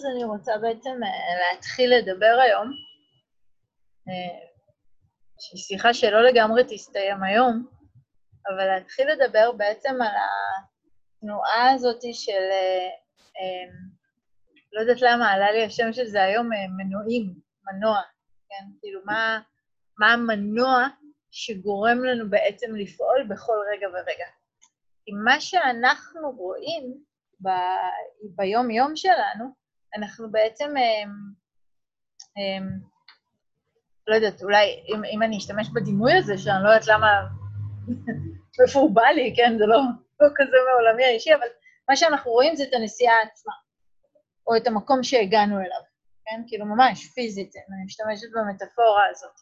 אז אני רוצה בעצם אה, להתחיל לדבר היום, אה, שהיא שיחה שלא לגמרי תסתיים היום, אבל להתחיל לדבר בעצם על התנועה הזאת של, אה, לא יודעת למה, עלה לי השם של זה היום, מנועים, מנוע, כן? כאילו, מה, מה המנוע שגורם לנו בעצם לפעול בכל רגע ורגע. כי מה שאנחנו רואים ב- ביום-יום שלנו, אנחנו בעצם, הם, הם, לא יודעת, אולי אם, אם אני אשתמש בדימוי הזה, שאני לא יודעת למה, איפה הוא בא לי, כן, זה לא, לא כזה מעולמי האישי, אבל מה שאנחנו רואים זה את הנסיעה עצמה, או את המקום שהגענו אליו, כן? כאילו ממש פיזית, אני משתמשת במטאפורה הזאת.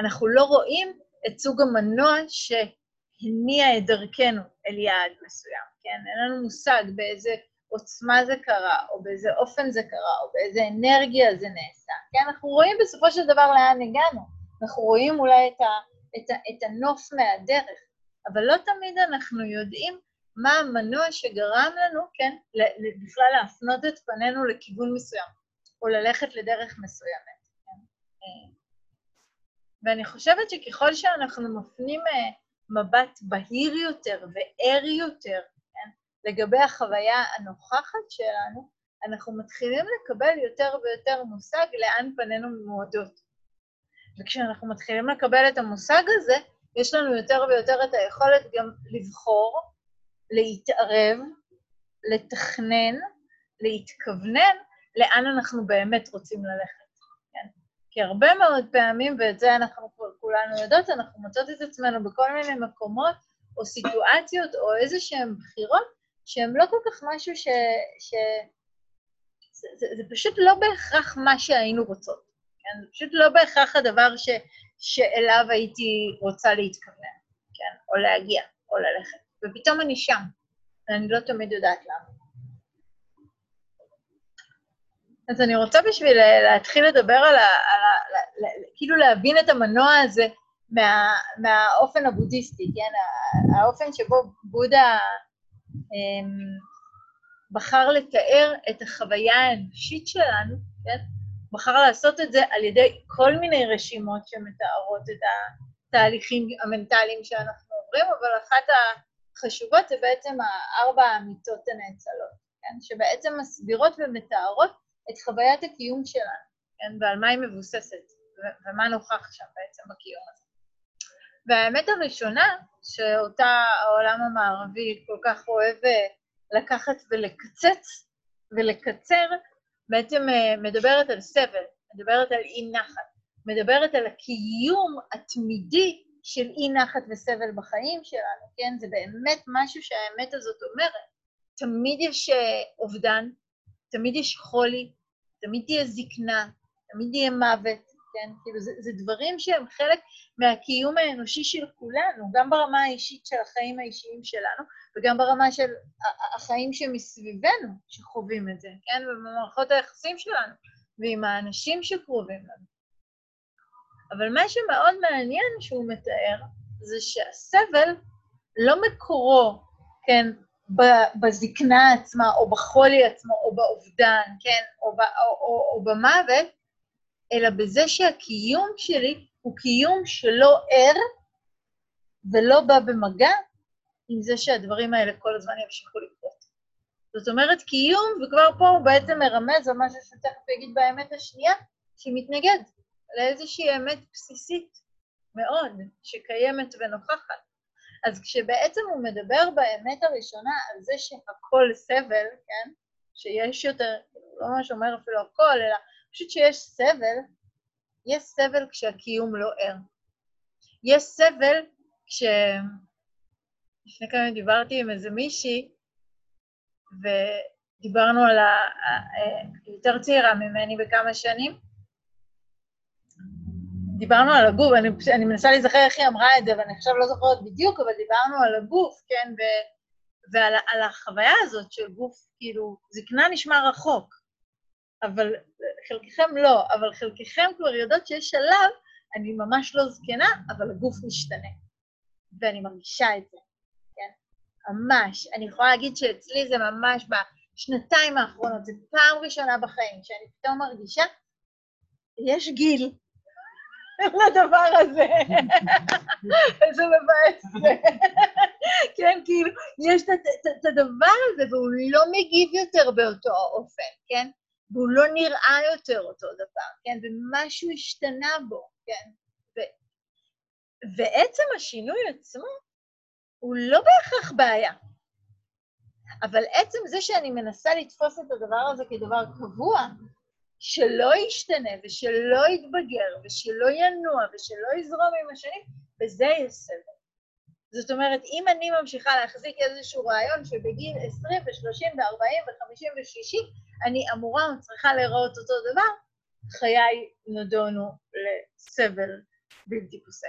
אנחנו לא רואים את סוג המנוע שהניע את דרכנו אל יעד מסוים, כן? אין לנו מושג באיזה עוצמה זה קרה, או באיזה אופן זה קרה, או באיזה אנרגיה זה נעשה, כן? אנחנו רואים בסופו של דבר לאן הגענו. אנחנו רואים אולי את, ה, את, ה, את הנוף מהדרך, אבל לא תמיד אנחנו יודעים מה המנוע שגרם לנו, כן, בכלל להפנות את פנינו לכיוון מסוים, או ללכת לדרך מסוימת. כן? ואני חושבת שככל שאנחנו מפנים אה, מבט בהיר יותר וער יותר לגבי החוויה הנוכחת שלנו, אנחנו מתחילים לקבל יותר ויותר מושג לאן פנינו מועדות. וכשאנחנו מתחילים לקבל את המושג הזה, יש לנו יותר ויותר את היכולת גם לבחור, להתערב, לתכנן, להתכוונן לאן אנחנו באמת רוצים ללכת. כן? כי הרבה מאוד פעמים, ואת זה אנחנו כולנו יודעות, אנחנו מוצאות את עצמנו בכל מיני מקומות או סיטואציות או איזה שהן בחירות שהם לא כל כך משהו ש... ש... זה, זה, זה פשוט לא בהכרח מה שהיינו רוצות, כן? זה פשוט לא בהכרח הדבר ש... שאליו הייתי רוצה להתכוון, כן? או להגיע, או ללכת. ופתאום אני שם, ואני לא תמיד יודעת למה. אז אני רוצה בשביל להתחיל לדבר על ה... על ה... כאילו להבין את המנוע הזה מה, מהאופן הבודהיסטי, כן? האופן שבו בודה בחר לתאר את החוויה האנושית שלנו, כן? בחר לעשות את זה על ידי כל מיני רשימות שמתארות את התהליכים המנטליים שאנחנו עוברים, אבל אחת החשובות זה בעצם ארבע האמיתות הנאצלות, כן? שבעצם מסבירות ומתארות את חוויית הקיום שלנו, כן? ועל מה היא מבוססת, ומה נוכח שם בעצם בקיום הזה. והאמת הראשונה, שאותה העולם המערבי כל כך אוהב אה, לקחת ולקצץ ולקצר, בעצם אה, מדברת על סבל, מדברת על אי-נחת, מדברת על הקיום התמידי של אי-נחת וסבל בחיים שלנו, כן? זה באמת משהו שהאמת הזאת אומרת. תמיד יש אה, אובדן, תמיד יש חולי, תמיד תהיה זקנה, תמיד יהיה מוות, כן? כאילו, זה, זה דברים שהם חלק מהקיום האנושי של כולנו, גם ברמה האישית של החיים האישיים שלנו, וגם ברמה של החיים שמסביבנו, שחווים את זה, כן? ובמערכות היחסים שלנו, ועם האנשים שקרובים לנו. אבל מה שמאוד מעניין שהוא מתאר, זה שהסבל לא מקורו, כן, בזקנה עצמה, או בחולי עצמו, או באובדן, כן, או, או, או, או במוות, אלא בזה שהקיום שלי הוא קיום שלא ער ולא בא במגע עם זה שהדברים האלה כל הזמן ימשיכו לקרות. זאת אומרת, קיום, וכבר פה הוא בעצם מרמז על משהו שתכף יגיד באמת השנייה, שהיא מתנגד לאיזושהי אמת בסיסית מאוד, שקיימת ונוכחת. אז כשבעצם הוא מדבר באמת הראשונה על זה שהכל סבל, כן? שיש יותר, לא ממש אומר אפילו הכל, אלא פשוט שיש סבל, יש סבל כשהקיום לא ער. יש סבל כש... לפני כמה דיברתי עם איזה מישהי, ודיברנו על ה... יותר צעירה ממני בכמה שנים. דיברנו על הגוף, אני, אני מנסה להיזכר איך היא אמרה את זה, ואני עכשיו לא זוכרת בדיוק, אבל דיברנו על הגוף, כן, ו, ועל על החוויה הזאת של גוף, כאילו, זקנה נשמע רחוק, אבל חלקכם לא, אבל חלקכם כבר יודעות שיש שלב, אני ממש לא זקנה, אבל הגוף משתנה. ואני מרגישה את זה, כן? ממש. אני יכולה להגיד שאצלי זה ממש בשנתיים האחרונות, זו פעם ראשונה בחיים שאני פתאום מרגישה, יש גיל לדבר הזה. איזה מבאס זה. כן, כאילו, יש את הדבר הזה, והוא לא מגיב יותר באותו אופן, כן? והוא לא נראה יותר אותו דבר, כן? ומשהו השתנה בו, כן? ועצם השינוי עצמו הוא לא בהכרח בעיה. אבל עצם זה שאני מנסה לתפוס את הדבר הזה כדבר קבוע, שלא ישתנה ושלא יתבגר ושלא ינוע ושלא יזרום עם השנים, בזה יש סבל. זאת אומרת, אם אני ממשיכה להחזיק איזשהו רעיון שבגיל 20 ו-30 ו-40 ו-50 ו-60 אני אמורה או צריכה להיראות אותו דבר, חיי נדונו לסבל בלתי פוסק.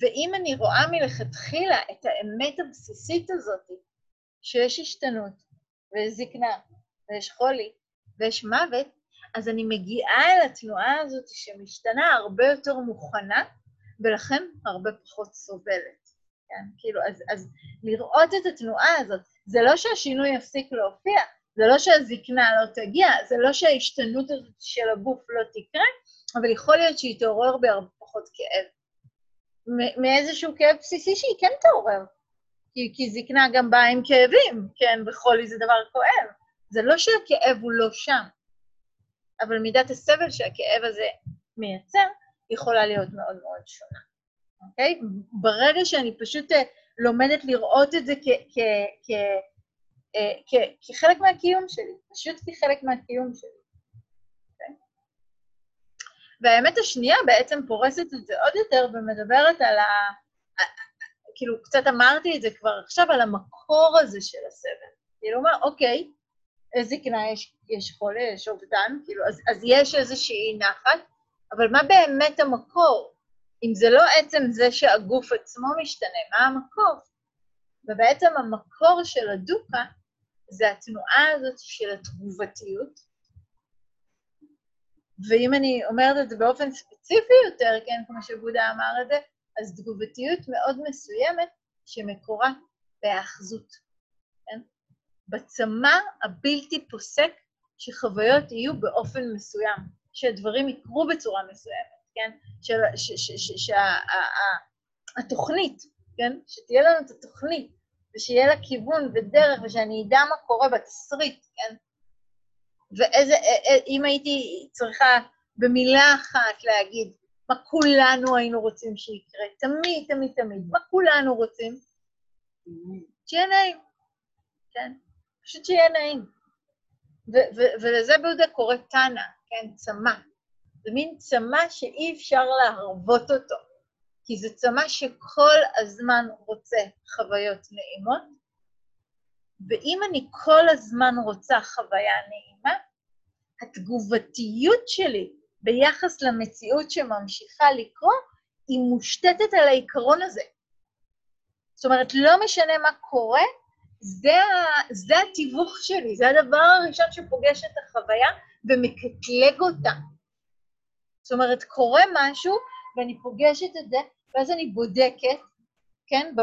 ואם אני רואה מלכתחילה את האמת הבסיסית הזאת, שיש השתנות, ויש זקנה, ויש חולי, ויש מוות, אז אני מגיעה אל התנועה הזאת שמשתנה הרבה יותר מוכנה, ולכן הרבה פחות סובלת. כן? כאילו, אז, אז לראות את התנועה הזאת, זה לא שהשינוי יפסיק להופיע, זה לא שהזקנה לא תגיע, זה לא שההשתנות הזאת של הגוף לא תקרה, אבל יכול להיות שהיא תעורר בהרבה פחות כאב. מאיזשהו כאב בסיסי שהיא כן תעורר. כי, כי זקנה גם באה עם כאבים, כן, וחולי זה דבר כואב. זה לא שהכאב הוא לא שם, אבל מידת הסבל שהכאב הזה מייצר יכולה להיות מאוד מאוד שונה, אוקיי? ברגע שאני פשוט אה, לומדת לראות את זה כ, אה, כ, כחלק מהקיום שלי, פשוט כחלק מהקיום שלי. אוקיי? והאמת השנייה בעצם פורסת את זה עוד יותר ומדברת על ה... כאילו, קצת אמרתי את זה כבר עכשיו, על המקור הזה של הסבל. כאילו, מה, אוקיי, זקנה יש, יש חולה, יש אובדן, כאילו, אז, אז יש איזושהי נחת, אבל מה באמת המקור? אם זה לא עצם זה שהגוף עצמו משתנה, מה המקור? ובעצם המקור של הדוקה זה התנועה הזאת של התגובתיות. ואם אני אומרת את זה באופן ספציפי יותר, כן, כמו שבודה אמר את זה, אז תגובתיות מאוד מסוימת שמקורה בהאחזות, כן? בצמא הבלתי פוסק שחוויות יהיו באופן מסוים, שהדברים יקרו בצורה מסוימת, כן? שהתוכנית, כן? שתהיה לנו את התוכנית, ושיהיה לה כיוון ודרך, ושאני אדע מה קורה בתסריט, כן? ואיזה, אם הייתי צריכה במילה אחת להגיד מה כולנו היינו רוצים שיקרה, תמיד, תמיד, תמיד, מה כולנו רוצים? שיהיה נעים, כן? פשוט שיהיה נעים. ולזה בודה קורא תנא, כן? צמא. זה מין צמא שאי אפשר להרבות אותו, כי זה צמא שכל הזמן רוצה חוויות נעימות, ואם אני כל הזמן רוצה חוויה נעימה, התגובתיות שלי ביחס למציאות שממשיכה לקרות, היא מושתתת על העיקרון הזה. זאת אומרת, לא משנה מה קורה, זה, זה התיווך שלי, זה הדבר הראשון שפוגש את החוויה ומקטלג אותה. זאת אומרת, קורה משהו ואני פוגשת את זה, ואז אני בודקת, כן,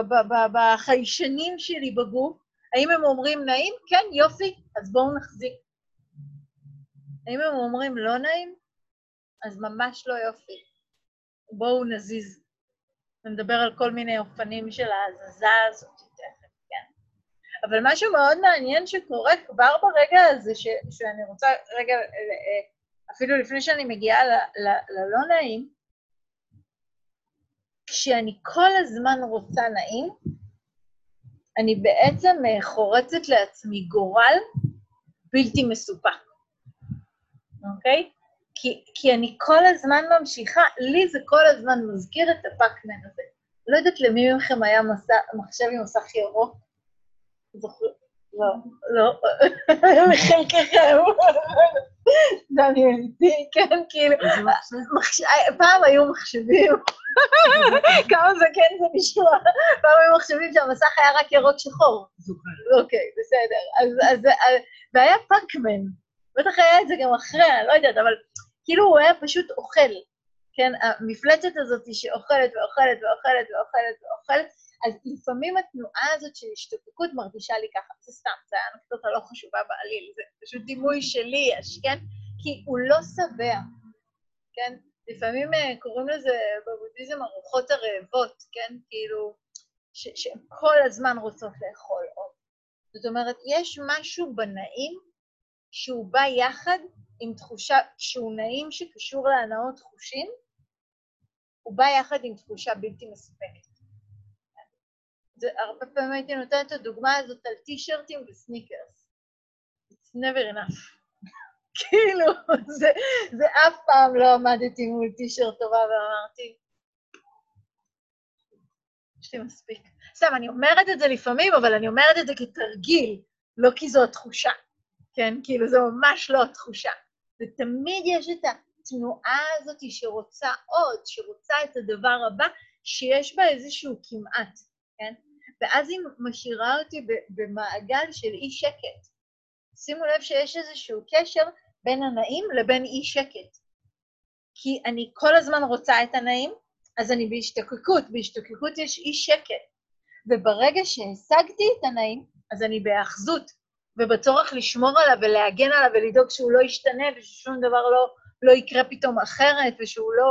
בחיישנים שלי בגוף, האם הם אומרים נעים? כן, יופי, אז בואו נחזיק. האם הם אומרים לא נעים? אז ממש לא יופי. בואו נזיז. ונדבר על כל מיני אופנים של ההזזה הזאת תכף, כן. אבל משהו מאוד מעניין שקורה כבר ברגע הזה, ש, שאני רוצה רגע, אפילו לפני שאני מגיעה ללא נעים, כשאני כל הזמן רוצה נעים, אני בעצם חורצת לעצמי גורל בלתי מסופק, אוקיי? כי, כי אני כל הזמן ממשיכה, לי זה כל הזמן מזכיר את הפאקמן הזה. לא יודעת למי מכם היה מסע, מחשב עם מסך ירוק. זוכר? לא, לא, לחלקכם. דניאל איתי, כן, כאילו, פעם היו מחשבים, כמה זה כן זה נשמע, פעם היו מחשבים שהמסך היה רק ירוק שחור. זוכר. אוקיי, בסדר. אז, והיה פאקמן, בטח היה את זה גם אחרי, אני לא יודעת, אבל כאילו הוא היה פשוט אוכל, כן? המפלצת הזאת שאוכלת ואוכלת ואוכלת ואוכלת ואוכלת, אז לפעמים התנועה הזאת של השתוקקות מרגישה לי ככה, זה סתם, זה היה אנקדוטה לא חשובה בעליל, זה פשוט דימוי שלי יש, כן? כי הוא לא שבע, כן? לפעמים אה, קוראים לזה בבודהיזם הרוחות הרעבות, כן? כאילו, שהן כל הזמן רוצות לאכול עוד. זאת אומרת, יש משהו בנעים שהוא בא יחד עם תחושה, שהוא נעים שקשור להנאות חושים, הוא בא יחד עם תחושה בלתי מספקת. הרבה פעמים הייתי נותנת את הדוגמה הזאת על טישרטים וסניקרס. It's never enough. כאילו, זה, זה אף פעם לא עמדתי מול טישרט טובה ואמרתי, יש לי מספיק. סתם, אני אומרת את זה לפעמים, אבל אני אומרת את זה כתרגיל, לא כי זו התחושה, כן? כאילו, זו ממש לא התחושה. ותמיד יש את התנועה הזאת שרוצה עוד, שרוצה את הדבר הבא, שיש בה איזשהו כמעט, כן? ואז היא משאירה אותי במעגל של אי שקט. שימו לב שיש איזשהו קשר בין הנעים לבין אי שקט. כי אני כל הזמן רוצה את הנעים, אז אני בהשתוקקות, בהשתוקקות יש אי שקט. וברגע שהשגתי את הנעים, אז אני בהאחזות, ובצורך לשמור עליו ולהגן עליו ולדאוג שהוא לא ישתנה וששום דבר לא, לא יקרה פתאום אחרת ושהוא לא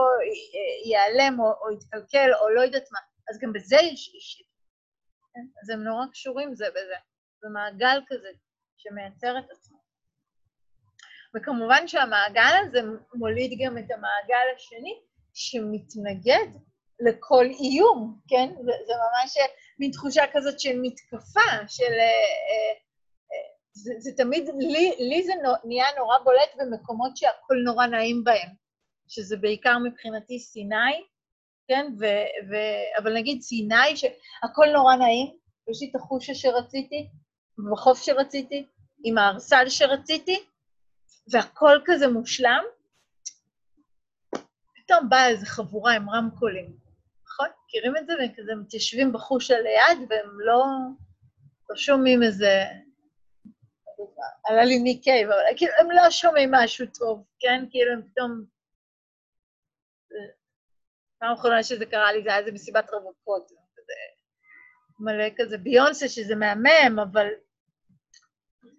ייעלם או, או יתקלקל או לא יודעת מה. אז גם בזה יש אישית. כן? אז הם נורא קשורים זה בזה. זה מעגל כזה שמייצר את עצמו. וכמובן שהמעגל הזה מוליד גם את המעגל השני, שמתנגד לכל איום, כן? זה, זה ממש מין תחושה כזאת של מתקפה, של... אה, אה, זה, זה תמיד, לי, לי זה נהיה נורא בולט במקומות שהכל נורא נעים בהם, שזה בעיקר מבחינתי סיני, כן? ו, ו, אבל נגיד סיני, שהכל נורא נעים, יש לי את החושה שרציתי, בחוף שרציתי, עם הארסל שרציתי, והכל כזה מושלם, פתאום באה איזו חבורה עם רמקולים. נכון? מכירים את זה? והם כזה מתיישבים בחוש על היד, והם לא, לא שומעים איזה... עלה לי מיקייב, אבל כאילו, הם לא שומעים משהו טוב, כן? כאילו, הם פתאום... פעם אחרונה שזה קרה לי, זה היה איזה מסיבת רווקות, כזה מלא כזה ביונסה, שזה מהמם, אבל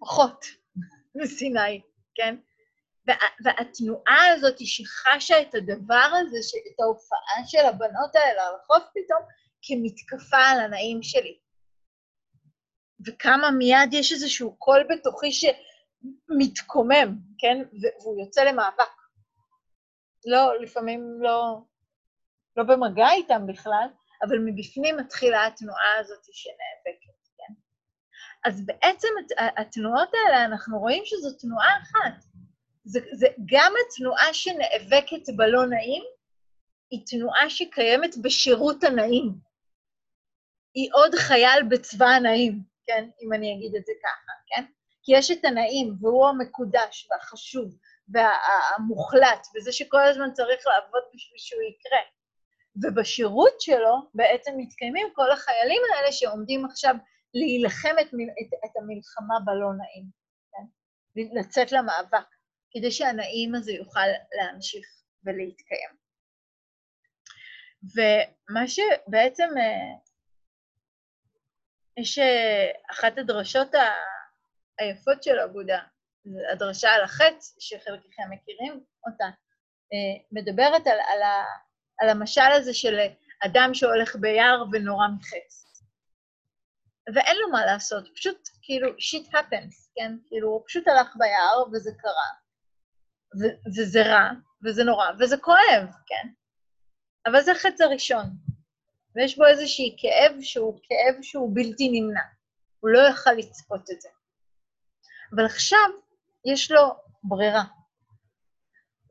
פחות מסיני, כן? והתנועה הזאת שחשה את הדבר הזה, את ההופעה של הבנות האלה על החוף פתאום, כמתקפה על הנעים שלי. וכמה מיד יש איזשהו קול בתוכי שמתקומם, כן? והוא יוצא למאבק. לא, לפעמים לא, לא במגע איתם בכלל, אבל מבפנים מתחילה התנועה הזאת שנאבקת, כן? אז בעצם התנועות האלה, אנחנו רואים שזו תנועה אחת. זה, זה גם התנועה שנאבקת בלא נעים, היא תנועה שקיימת בשירות הנעים. היא עוד חייל בצבא הנעים, כן? אם אני אגיד את זה ככה, כן? כי יש את הנעים, והוא המקודש והחשוב והמוחלט, וזה שכל הזמן צריך לעבוד בשביל שהוא יקרה. ובשירות שלו בעצם מתקיימים כל החיילים האלה שעומדים עכשיו להילחם את, את, את המלחמה בלא נעים, כן? לצאת למאבק. כדי שהנעים הזה יוכל להמשיך ולהתקיים. ומה שבעצם, אה, יש אה, אחת הדרשות היפות של אגודה, הדרשה על החץ, שחלקכם מכירים אותה, אה, מדברת על, על, על המשל הזה של אדם שהולך ביער ונורא מחץ. ואין לו מה לעשות, פשוט כאילו shit happens, כן? כאילו, הוא פשוט הלך ביער וזה קרה. וזה רע, וזה נורא, וזה כואב, כן? אבל זה החץ הראשון, ויש בו איזשהי כאב שהוא כאב שהוא בלתי נמנע. הוא לא יכל לצפות את זה. אבל עכשיו יש לו ברירה.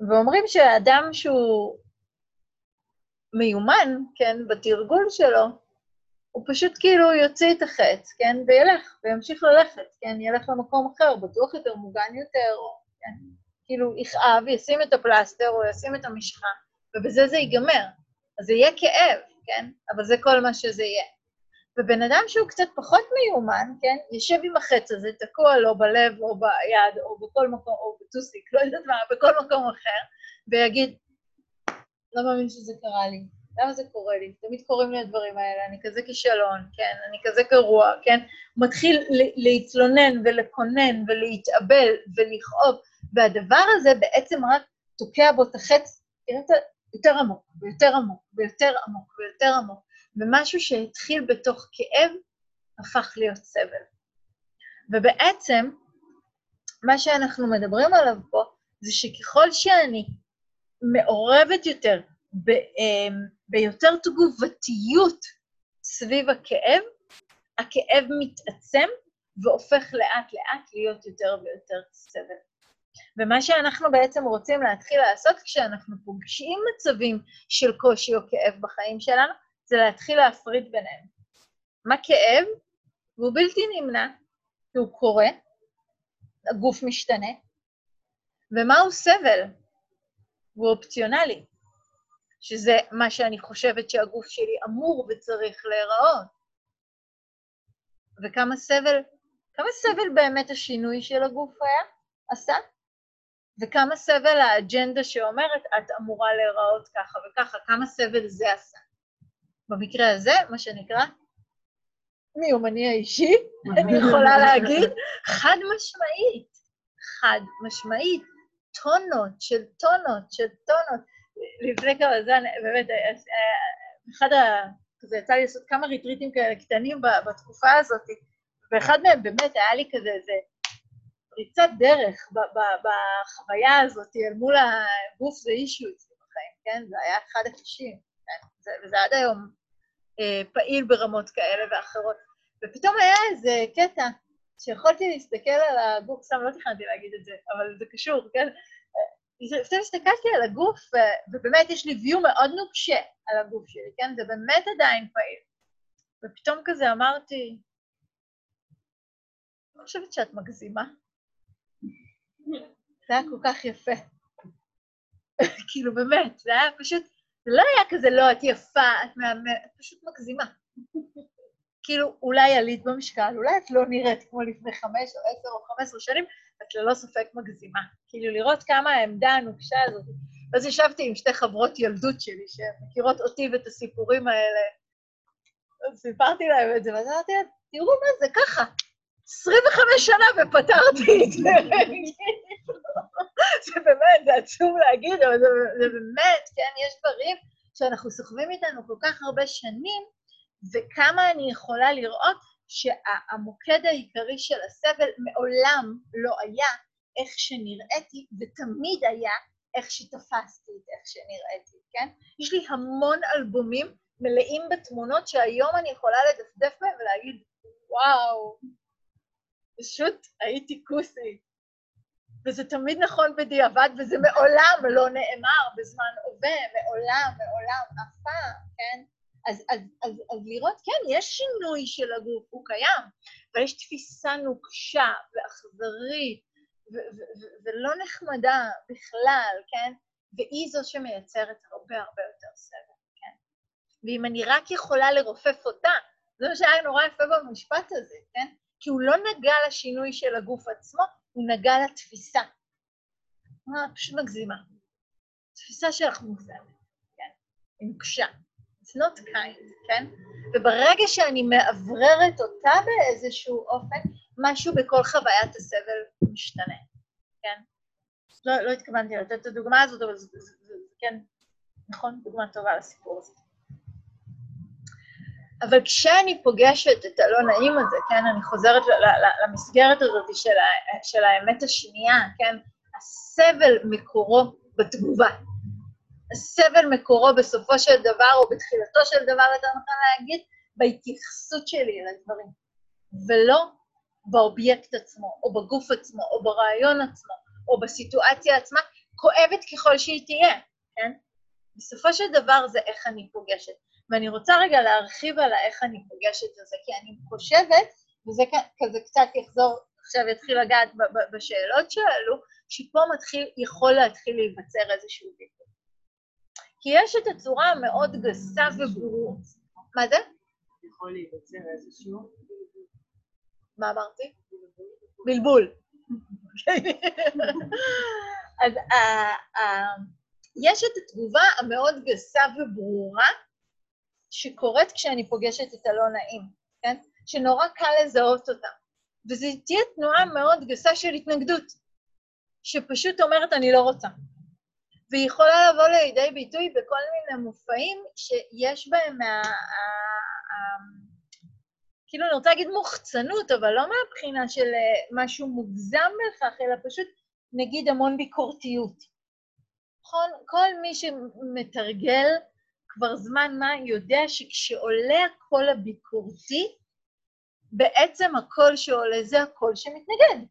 ואומרים שהאדם שהוא מיומן, כן, בתרגול שלו, הוא פשוט כאילו יוציא את החץ, כן, וילך, וימשיך ללכת, כן, ילך למקום אחר, בטוח יותר, מוגן יותר, כן. כאילו יכאב, ישים את הפלסטר או ישים את המשחה, ובזה זה ייגמר. אז זה יהיה כאב, כן? אבל זה כל מה שזה יהיה. ובן אדם שהוא קצת פחות מיומן, כן? יושב עם החץ הזה, תקוע לו בלב או ביד או בכל מקום, או בטוסיק, לא יודעת מה, בכל מקום אחר, ויגיד, לא מאמין שזה קרה לי. למה זה קורה לי? תמיד קורים לי הדברים האלה, אני כזה כישלון, כן, אני כזה גרוע, כן? מתחיל להתלונן ולקונן ולהתאבל ולכאוב, והדבר הזה בעצם רק תוקע בו את החץ, יותר עמוק, ויותר עמוק, ויותר עמוק, ויותר עמוק, ומשהו שהתחיל בתוך כאב, הפך להיות סבל. ובעצם, מה שאנחנו מדברים עליו פה, זה שככל שאני מעורבת יותר ב, אמ, ביותר תגובתיות סביב הכאב, הכאב מתעצם והופך לאט-לאט להיות יותר ויותר סבל. ומה שאנחנו בעצם רוצים להתחיל לעשות כשאנחנו פוגשים מצבים של קושי או כאב בחיים שלנו, זה להתחיל להפריד ביניהם. מה כאב? והוא בלתי נמנע, כי הוא קורה, הגוף משתנה, ומהו סבל? הוא אופציונלי, שזה מה שאני חושבת שהגוף שלי אמור וצריך להיראות. וכמה סבל, כמה סבל באמת השינוי של הגוף היה, עשה? וכמה סבל האג'נדה שאומרת, את אמורה להיראות ככה וככה, כמה סבל זה עשה. במקרה הזה, מה שנקרא, מיומני האישי, אני יכולה להגיד, חד משמעית, חד משמעית, טונות של טונות של טונות. לפני כמה זמן, באמת, אה, אחד ה... כזה יצא לי לעשות כמה ריטריטים כאלה קטנים בתקופה הזאת, ואחד מהם באמת היה לי כזה איזה פריצת דרך בחוויה הזאת אל מול הגוף זה אישיו אצלי בחיים, כן? זה היה אחד הקשים, כן? וזה עד היום אה, פעיל ברמות כאלה ואחרות. ופתאום היה איזה קטע שיכולתי להסתכל על הגוף, סתם לא תכננתי להגיד את זה, אבל זה קשור, כן? פתאום הסתכלתי על הגוף, ובאמת יש לי view מאוד נוקשה על הגוף שלי, כן? זה באמת עדיין פעיל. ופתאום כזה אמרתי, אני חושבת שאת מגזימה. זה היה כל כך יפה. כאילו, באמת, זה היה פשוט, זה לא היה כזה, לא, את יפה, את מהממת, את פשוט מגזימה. כאילו, אולי עלית במשקל, אולי את לא נראית כמו לפני חמש או עשר או חמש עשרה שנים, את ללא ספק מגזימה. כאילו, לראות כמה העמדה הנוקשה הזאת. אז ישבתי עם שתי חברות ילדות שלי, שמכירות אותי ואת הסיפורים האלה. אז סיפרתי להם את זה, ואז אמרתי להם, תראו מה זה, ככה, 25 שנה ופתרתי את זה. זה באמת, זה עצוב להגיד, אבל זה, זה באמת, כן, יש דברים שאנחנו סוחבים איתנו כל כך הרבה שנים, וכמה אני יכולה לראות שהמוקד העיקרי של הסבל מעולם לא היה איך שנראיתי, ותמיד היה איך שתפסתי את איך שנראיתי, כן? יש לי המון אלבומים מלאים בתמונות שהיום אני יכולה לדפדף בהם ולהגיד, וואו, פשוט הייתי כוסי. וזה תמיד נכון בדיעבד, וזה מעולם לא נאמר בזמן הווה, מעולם, מעולם, אף פעם, כן? אז, אז, אז, אז לראות, כן, יש שינוי של הגוף, הוא קיים, אבל יש תפיסה נוקשה ואכזרית ולא נחמדה בכלל, כן? והיא זו שמייצרת הרבה הרבה יותר סבל, כן? ואם אני רק יכולה לרופף אותה, זה מה שהיה נורא יפה במשפט הזה, כן? כי הוא לא נגע לשינוי של הגוף עצמו, הוא נגע לתפיסה. אה, פשוט מגזימה. תפיסה שלך מוגזמת, כן? היא נוקשה. It's not kind, כן? וברגע שאני מאווררת אותה באיזשהו אופן, משהו בכל חוויית הסבל משתנה, כן? לא, לא התכוונתי לתת את הדוגמה הזאת, אבל זה, זה, זה, כן, נכון, דוגמה טובה לסיפור הזה. אבל כשאני פוגשת את הלא נעים הזה, כן, אני חוזרת למסגרת הזאת של, של האמת השנייה, כן, הסבל מקורו בתגובה. הסבל מקורו בסופו של דבר, או בתחילתו של דבר, יותר נכון להגיד, בהתייחסות שלי לדברים, ולא באובייקט עצמו, או בגוף עצמו, או ברעיון עצמו, או בסיטואציה עצמה, כואבת ככל שהיא תהיה, כן? בסופו של דבר זה איך אני פוגשת. ואני רוצה רגע להרחיב על איך אני פוגשת את זה, כי אני חושבת, וזה כזה קצת יחזור, עכשיו יתחיל לגעת בשאלות שעלו, שפה מתחיל, יכול להתחיל להיווצר איזשהו ביטוי. כי יש את הצורה המאוד גסה וברורה. מה זה? יכול להיווצר איזשהו... מה אמרתי? בלבול. אז יש את התגובה המאוד גסה וברורה שקורית כשאני פוגשת את הלא נעים, כן? שנורא קל לזהות אותה. וזו תהיה תנועה מאוד גסה של התנגדות, שפשוט אומרת, אני לא רוצה. והיא יכולה לבוא לידי ביטוי בכל מיני מופעים שיש בהם מה... כאילו, אני רוצה להגיד מוחצנות, אבל לא מהבחינה של אה, משהו מוגזם בכך, אלא פשוט, נגיד, המון ביקורתיות. נכון? כל מי שמתרגל כבר זמן מה יודע שכשעולה הקול הביקורתי, בעצם הקול שעולה זה הקול שמתנגד.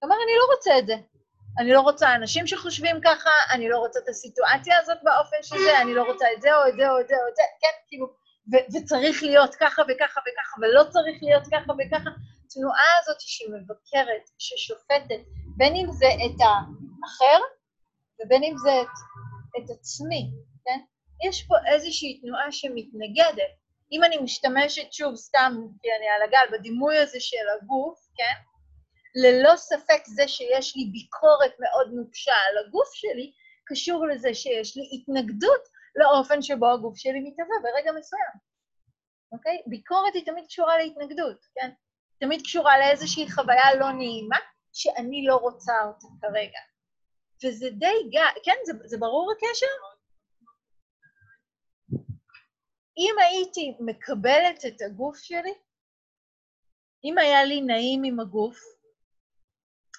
כלומר, אני לא רוצה את זה. אני לא רוצה אנשים שחושבים ככה, אני לא רוצה את הסיטואציה הזאת באופן שזה, אני לא רוצה את זה או את זה או את זה או את זה, כן, כאילו, ו- וצריך להיות ככה וככה וככה, ולא צריך להיות ככה וככה. התנועה הזאת שהיא מבקרת, ששופטת, בין אם זה את האחר ובין אם זה את, את עצמי, כן? יש פה איזושהי תנועה שמתנגדת. אם אני משתמשת, שוב, סתם, כי אני על הגל, בדימוי הזה של הגוף, כן? ללא ספק זה שיש לי ביקורת מאוד נוקשה על הגוף שלי, קשור לזה שיש לי התנגדות לאופן שבו הגוף שלי מתהווה ברגע מסוים, אוקיי? ביקורת היא תמיד קשורה להתנגדות, כן? תמיד קשורה לאיזושהי חוויה לא נעימה שאני לא רוצה אותה כרגע. וזה די גא... כן, זה, זה ברור הקשר? אם הייתי מקבלת את הגוף שלי, אם היה לי נעים עם הגוף,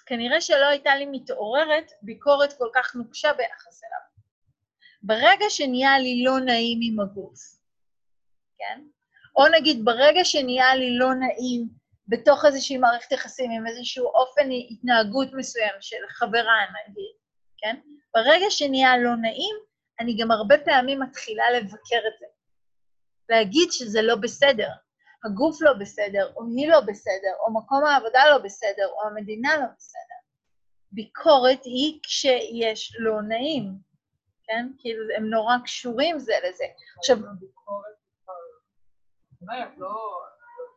כנראה שלא הייתה לי מתעוררת ביקורת כל כך נוקשה ביחס אליו. ברגע שנהיה לי לא נעים עם הגוף, כן? או נגיד ברגע שנהיה לי לא נעים בתוך איזושהי מערכת יחסים עם איזשהו אופן התנהגות מסוים של חברה נגיד, כן? ברגע שנהיה לא נעים, אני גם הרבה פעמים מתחילה לבקר את זה. להגיד שזה לא בסדר, הגוף לא בסדר, או היא לא בסדר, או מקום העבודה לא בסדר, או המדינה לא בסדר. ביקורת היא כשיש לא נעים, כן? כאילו, הם נורא קשורים זה לזה. עכשיו... אומרת, לא,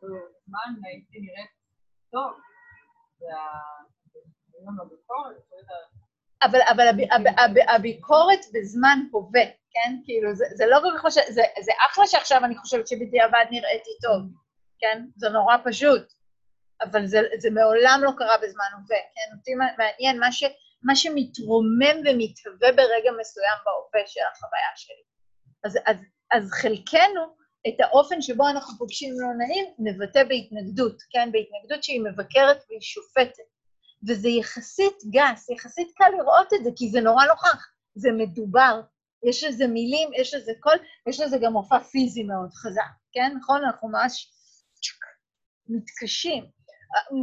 באותו זמן הייתי נראית טוב, אבל, אבל הב, הב, הב, הביקורת בזמן הווה, כן? כאילו, זה, זה לא כל כך חושב, זה, זה אחלה שעכשיו אני חושבת שבדיעבד נראיתי טוב, כן? זה נורא פשוט, אבל זה, זה מעולם לא קרה בזמן הווה, כן? אותי מעניין מה, ש, מה שמתרומם ומתהווה ברגע מסוים בהווה של החוויה שלי. אז, אז, אז חלקנו, את האופן שבו אנחנו פוגשים לא נעים, נבטא בהתנגדות, כן? בהתנגדות שהיא מבקרת והיא שופטת. וזה יחסית גס, יחסית קל לראות את זה, כי זה נורא נוכח, זה מדובר, יש לזה מילים, יש לזה קול, יש לזה גם מופע פיזי מאוד חזק, כן? נכון? אנחנו ממש מתקשים.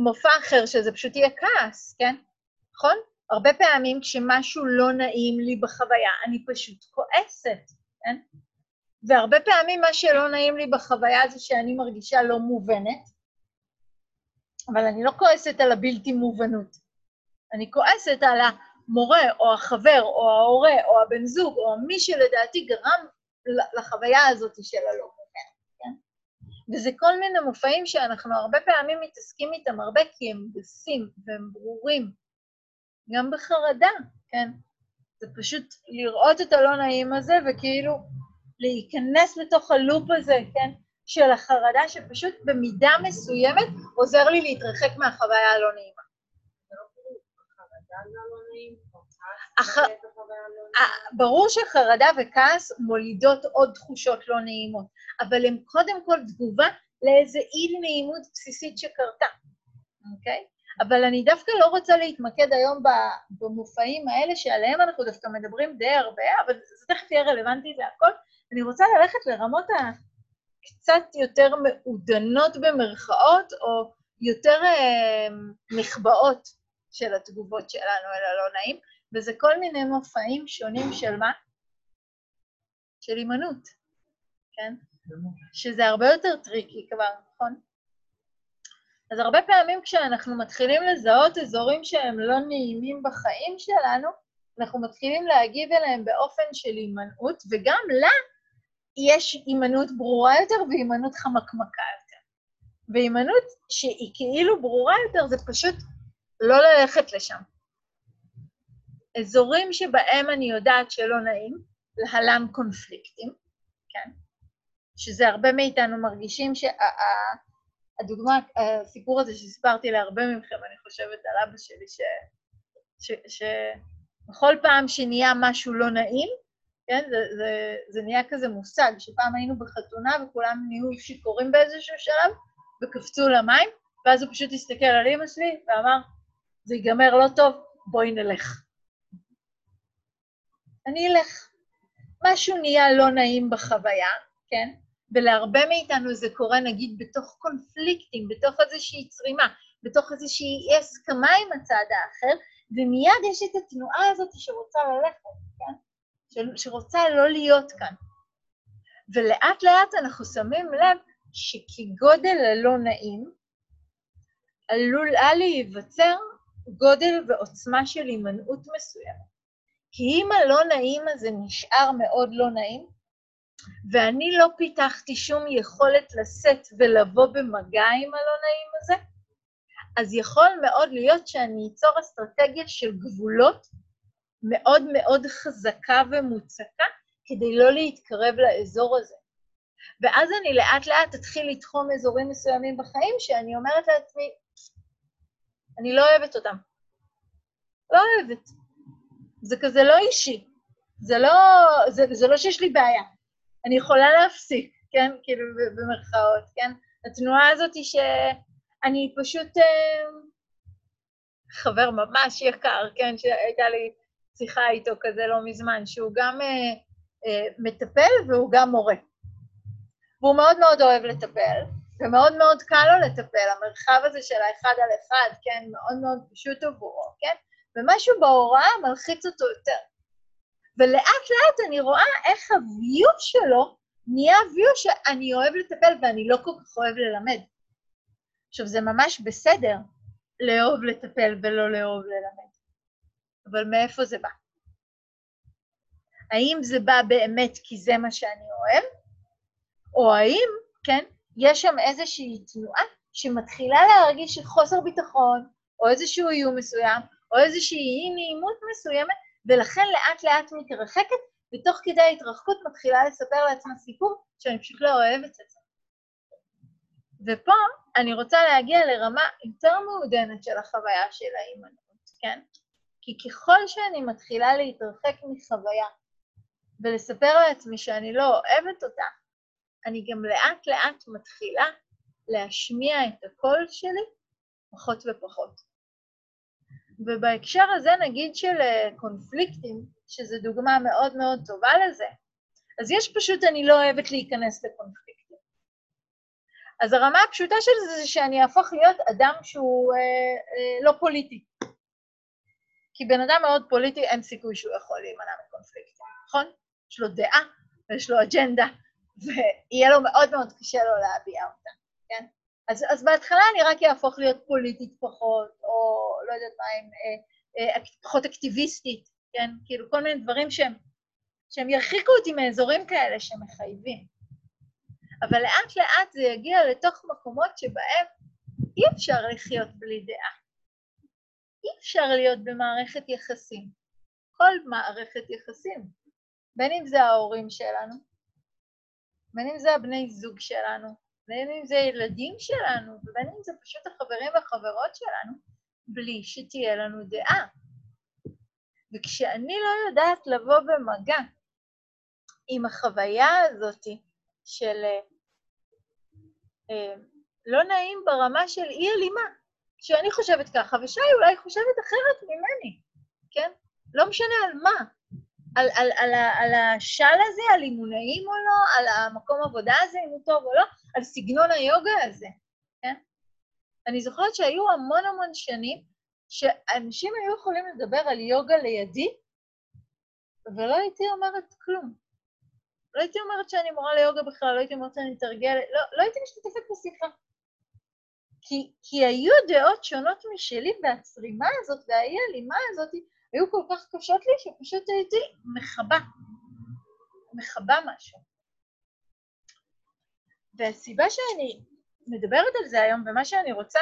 מופע אחר שזה פשוט יהיה כעס, כן? נכון? הרבה פעמים כשמשהו לא נעים לי בחוויה, אני פשוט כועסת, כן? והרבה פעמים מה שלא נעים לי בחוויה זה שאני מרגישה לא מובנת, אבל אני לא כועסת על הבלתי מובנות. אני כועסת על המורה, או החבר, או ההורה, או הבן זוג, או מי שלדעתי גרם לחוויה הזאת של הלא מובן, כן? וזה כל מיני מופעים שאנחנו הרבה פעמים מתעסקים איתם הרבה כי הם גסים והם ברורים. גם בחרדה, כן? זה פשוט לראות את הלא נעים הזה וכאילו להיכנס לתוך הלופ הזה, כן? של החרדה שפשוט במידה מסוימת עוזר לי להתרחק מהחוויה הלא נעימה. ברור שחרדה וכעס מולידות עוד תחושות לא נעימות, אבל הן קודם כל תגובה לאיזה אי נעימות בסיסית שקרתה, אוקיי? אבל אני דווקא לא רוצה להתמקד היום במופעים האלה, שעליהם אנחנו דווקא מדברים די הרבה, אבל זה תכף יהיה רלוונטי להכל. אני רוצה ללכת לרמות הקצת יותר מעודנות במרכאות, או יותר אה, נחבאות של התגובות שלנו אל הלא נעים, וזה כל מיני מופעים שונים של מה? של הימנעות, כן? שזה הרבה יותר טריקי כבר, נכון? אז הרבה פעמים כשאנחנו מתחילים לזהות אזורים שהם לא נעימים בחיים שלנו, אנחנו מתחילים להגיב אליהם באופן של הימנעות, וגם לה יש הימנעות ברורה יותר והימנעות חמקמקה יותר. והימנעות שהיא כאילו ברורה יותר זה פשוט לא ללכת לשם. אזורים שבהם אני יודעת שלא נעים, להלן קונפליקטים, כן? שזה הרבה מאיתנו מרגישים שהדוגמה, הסיפור הזה שסיפרתי להרבה מכם, אני חושבת על אבא שלי, שבכל פעם שנהיה משהו לא נעים, כן, זה, זה, זה נהיה כזה מושג, שפעם היינו בחתונה וכולם נהיו שיכורים באיזשהו שלב וקפצו למים, ואז הוא פשוט הסתכל על אמא שלי ואמר, זה ייגמר לא טוב, בואי נלך. אני אלך. משהו נהיה לא נעים בחוויה, כן? ולהרבה מאיתנו זה קורה נגיד בתוך קונפליקטים, בתוך איזושהי צרימה, בתוך איזושהי אי הסכמה עם הצד האחר, ומיד יש את התנועה הזאת שרוצה ללכת, כן? שרוצה לא להיות כאן. ולאט לאט אנחנו שמים לב שכגודל הלא נעים, עלולה להיווצר גודל ועוצמה של הימנעות מסוימת. כי אם הלא נעים הזה נשאר מאוד לא נעים, ואני לא פיתחתי שום יכולת לשאת ולבוא במגע עם הלא נעים הזה, אז יכול מאוד להיות שאני אצור אסטרטגיה של גבולות מאוד מאוד חזקה ומוצקה כדי לא להתקרב לאזור הזה. ואז אני לאט לאט אתחיל לתחום אזורים מסוימים בחיים שאני אומרת לעצמי, אני לא אוהבת אותם. לא אוהבת. זה כזה לא אישי. זה לא, זה, זה לא שיש לי בעיה. אני יכולה להפסיק, כן? כאילו, במרכאות, כן? התנועה הזאת היא שאני פשוט... אה, חבר ממש יקר, כן? שהייתה לי שיחה איתו כזה לא מזמן, שהוא גם אה, אה, מטפל והוא גם מורה. והוא מאוד מאוד אוהב לטפל, ומאוד מאוד קל לו לטפל, המרחב הזה של האחד על אחד, כן? מאוד מאוד פשוט עבורו, כן? ומשהו בהוראה מלחיץ אותו יותר. ולאט לאט אני רואה איך הוויו שלו נהיה הוויו שאני אוהב לטפל ואני לא כל כך אוהב ללמד. עכשיו, זה ממש בסדר לאהוב לטפל ולא לאהוב ללמד, אבל מאיפה זה בא? האם זה בא באמת כי זה מה שאני אוהב, או האם, כן, יש שם איזושהי תנועה שמתחילה להרגיש חוסר ביטחון, או איזשהו איום מסוים, או איזושהי אי-נעימות מסוימת, ולכן לאט לאט מתרחקת, ותוך כדי ההתרחקות מתחילה לספר לעצמה סיפור שאני פשוט לא אוהבת את זה. ופה אני רוצה להגיע לרמה יותר מעודנת של החוויה של ההימנעות, כן? כי ככל שאני מתחילה להתרחק מחוויה ולספר לעצמי שאני לא אוהבת אותה, אני גם לאט לאט מתחילה להשמיע את הקול שלי פחות ופחות. ובהקשר הזה נגיד של אה, קונפליקטים, שזו דוגמה מאוד מאוד טובה לזה, אז יש פשוט אני לא אוהבת להיכנס לקונפליקטים. אז הרמה הפשוטה של זה זה שאני אהפוך להיות אדם שהוא אה, אה, לא פוליטי. כי בן אדם מאוד פוליטי אין סיכוי שהוא יכול להימנע מקונפליקטים, נכון? יש לו דעה ויש לו אג'נדה, ויהיה לו מאוד מאוד קשה לו להביע אותה, כן? אז, אז בהתחלה אני רק אהפוך להיות פוליטית פחות, או לא יודעת מה, עם, אה, אה, פחות אקטיביסטית, כן? כאילו כל מיני דברים שהם, שהם ירחיקו אותי מאזורים כאלה שמחייבים. אבל לאט לאט זה יגיע לתוך מקומות שבהם אי אפשר לחיות בלי דעה. אי אפשר להיות במערכת יחסים. כל מערכת יחסים. בין אם זה ההורים שלנו, בין אם זה הבני זוג שלנו, בין אם זה ילדים שלנו, ובין אם זה פשוט החברים והחברות שלנו, בלי שתהיה לנו דעה. וכשאני לא יודעת לבוא במגע עם החוויה הזאת של אה, לא נעים ברמה של אי אלימה, שאני חושבת ככה, ושי אולי חושבת אחרת ממני, כן? לא משנה על מה, על, על, על, על השל הזה, על נעים או לא, על המקום עבודה הזה, אם הוא טוב או לא, על סגנון היוגה הזה, כן? אני זוכרת שהיו המון המון שנים שאנשים היו יכולים לדבר על יוגה לידי, ולא הייתי אומרת כלום. לא הייתי אומרת שאני מורה ליוגה בכלל, לא הייתי אומרת שאני מתרגלת, לא, לא הייתי משתתפת בשיחה. כי, כי היו דעות שונות משלי, והצרימה הזאת והאי-הלימה הזאת היו כל כך קשות לי, שפשוט הייתי מכבה. מכבה משהו. והסיבה שאני מדברת על זה היום, ומה שאני רוצה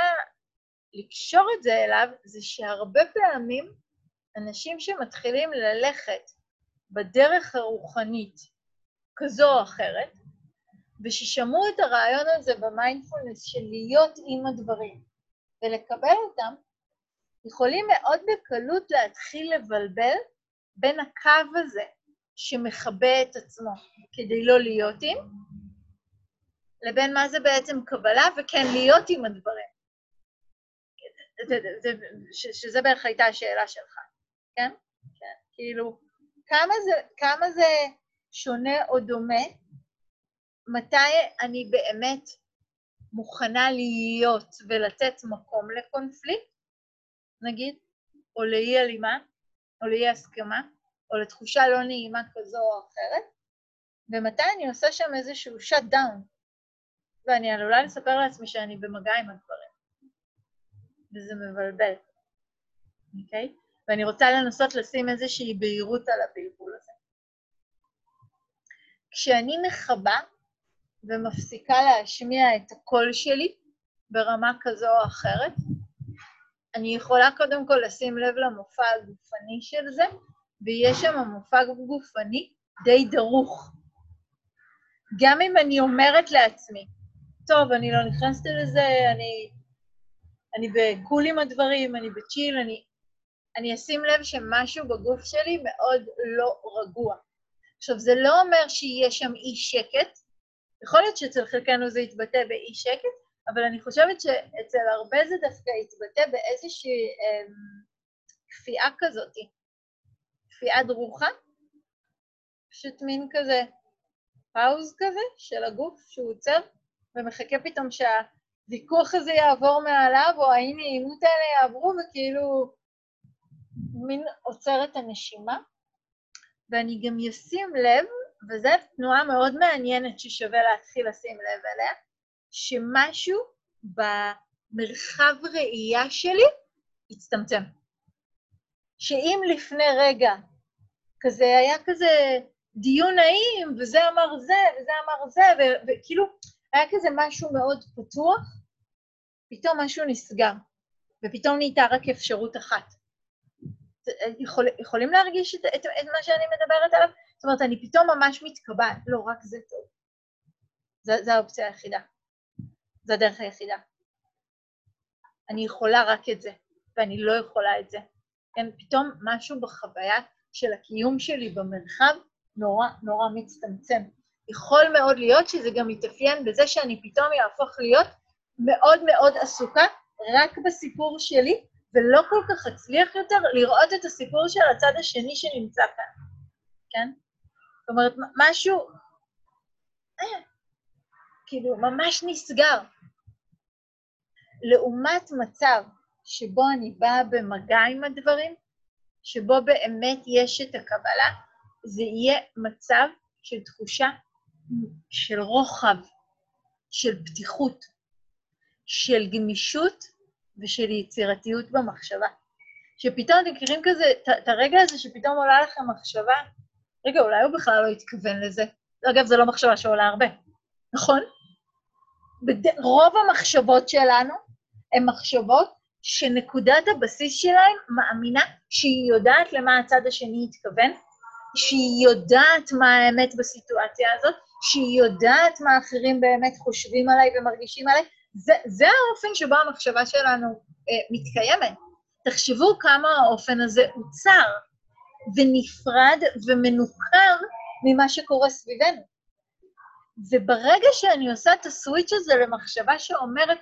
לקשור את זה אליו, זה שהרבה פעמים אנשים שמתחילים ללכת בדרך הרוחנית כזו או אחרת, וששמעו את הרעיון הזה במיינדפולנס של להיות עם הדברים ולקבל אותם, יכולים מאוד בקלות להתחיל לבלבל בין הקו הזה שמכבה את עצמו כדי לא להיות עם, לבין מה זה בעצם קבלה וכן להיות עם הדברים. שזה בערך הייתה השאלה שלך, כן? כן. כאילו, כמה זה, כמה זה שונה או דומה? מתי אני באמת מוכנה להיות ולתת מקום לקונפליקט, נגיד, או לאי הלימה, או לאי הסכמה, או לתחושה לא נעימה כזו או אחרת, ומתי אני עושה שם איזשהו שאט דאון, ואני עלולה לספר לעצמי שאני במגע עם הדברים, וזה מבלבל, אוקיי? Okay? ואני רוצה לנסות לשים איזושהי בהירות על הבלבול הזה. כשאני מכבה ומפסיקה להשמיע את הקול שלי ברמה כזו או אחרת, אני יכולה קודם כל לשים לב למופע הגופני של זה, ויש שם מופע גופני די דרוך. גם אם אני אומרת לעצמי, טוב, אני לא נכנסת לזה, אני, אני בקול עם הדברים, אני בצ'יל, אני... אני אשים לב שמשהו בגוף שלי מאוד לא רגוע. עכשיו, זה לא אומר שיהיה שם אי שקט, יכול להיות שאצל חלקנו זה יתבטא באי שקט, אבל אני חושבת שאצל הרבה זה דווקא יתבטא באיזושהי אה, כפייה כזאת, כפייה דרוכה, פשוט מין כזה פאוז כזה של הגוף שהוא עוצר ומחכה פתאום שהוויכוח הזה יעבור מעליו, או האי נעימות האלה יעברו, וכאילו מין עוצר את הנשימה. ואני גם אשים לב, וזו תנועה מאוד מעניינת ששווה להתחיל לשים לב אליה, שמשהו במרחב ראייה שלי הצטמצם. שאם לפני רגע כזה היה כזה דיון נעים, וזה אמר זה, וזה אמר זה, וכאילו היה כזה משהו מאוד פתוח, פתאום משהו נסגר, ופתאום נהייתה רק אפשרות אחת. יכול, יכולים להרגיש את, את, את מה שאני מדברת עליו? זאת אומרת, אני פתאום ממש מתקבעת, לא, רק זה טוב. זו האופציה היחידה. זו הדרך היחידה. אני יכולה רק את זה, ואני לא יכולה את זה. כן, פתאום משהו בחוויה של הקיום שלי במרחב נורא נורא מצטמצם. יכול מאוד להיות שזה גם יתאפיין בזה שאני פתאום יהפוך להיות מאוד מאוד עסוקה רק בסיפור שלי, ולא כל כך אצליח יותר לראות את הסיפור של הצד השני שנמצא כאן, כן? זאת אומרת, משהו, אה, כאילו, ממש נסגר. לעומת מצב שבו אני באה במגע עם הדברים, שבו באמת יש את הקבלה, זה יהיה מצב של תחושה של רוחב, של פתיחות, של גמישות ושל יצירתיות במחשבה. שפתאום אתם מכירים כזה, את הרגע הזה שפתאום עולה לכם מחשבה, רגע, אולי הוא בכלל לא התכוון לזה. אגב, זו לא מחשבה שעולה הרבה, נכון? בד... רוב המחשבות שלנו הן מחשבות שנקודת הבסיס שלהן מאמינה שהיא יודעת למה הצד השני התכוון, שהיא יודעת מה האמת בסיטואציה הזאת, שהיא יודעת מה אחרים באמת חושבים עליי ומרגישים עליי, זה, זה האופן שבו המחשבה שלנו אה, מתקיימת. תחשבו כמה האופן הזה עוצר ונפרד ומנוכר ממה שקורה סביבנו. וברגע שאני עושה את הסוויץ' הזה למחשבה שאומרת,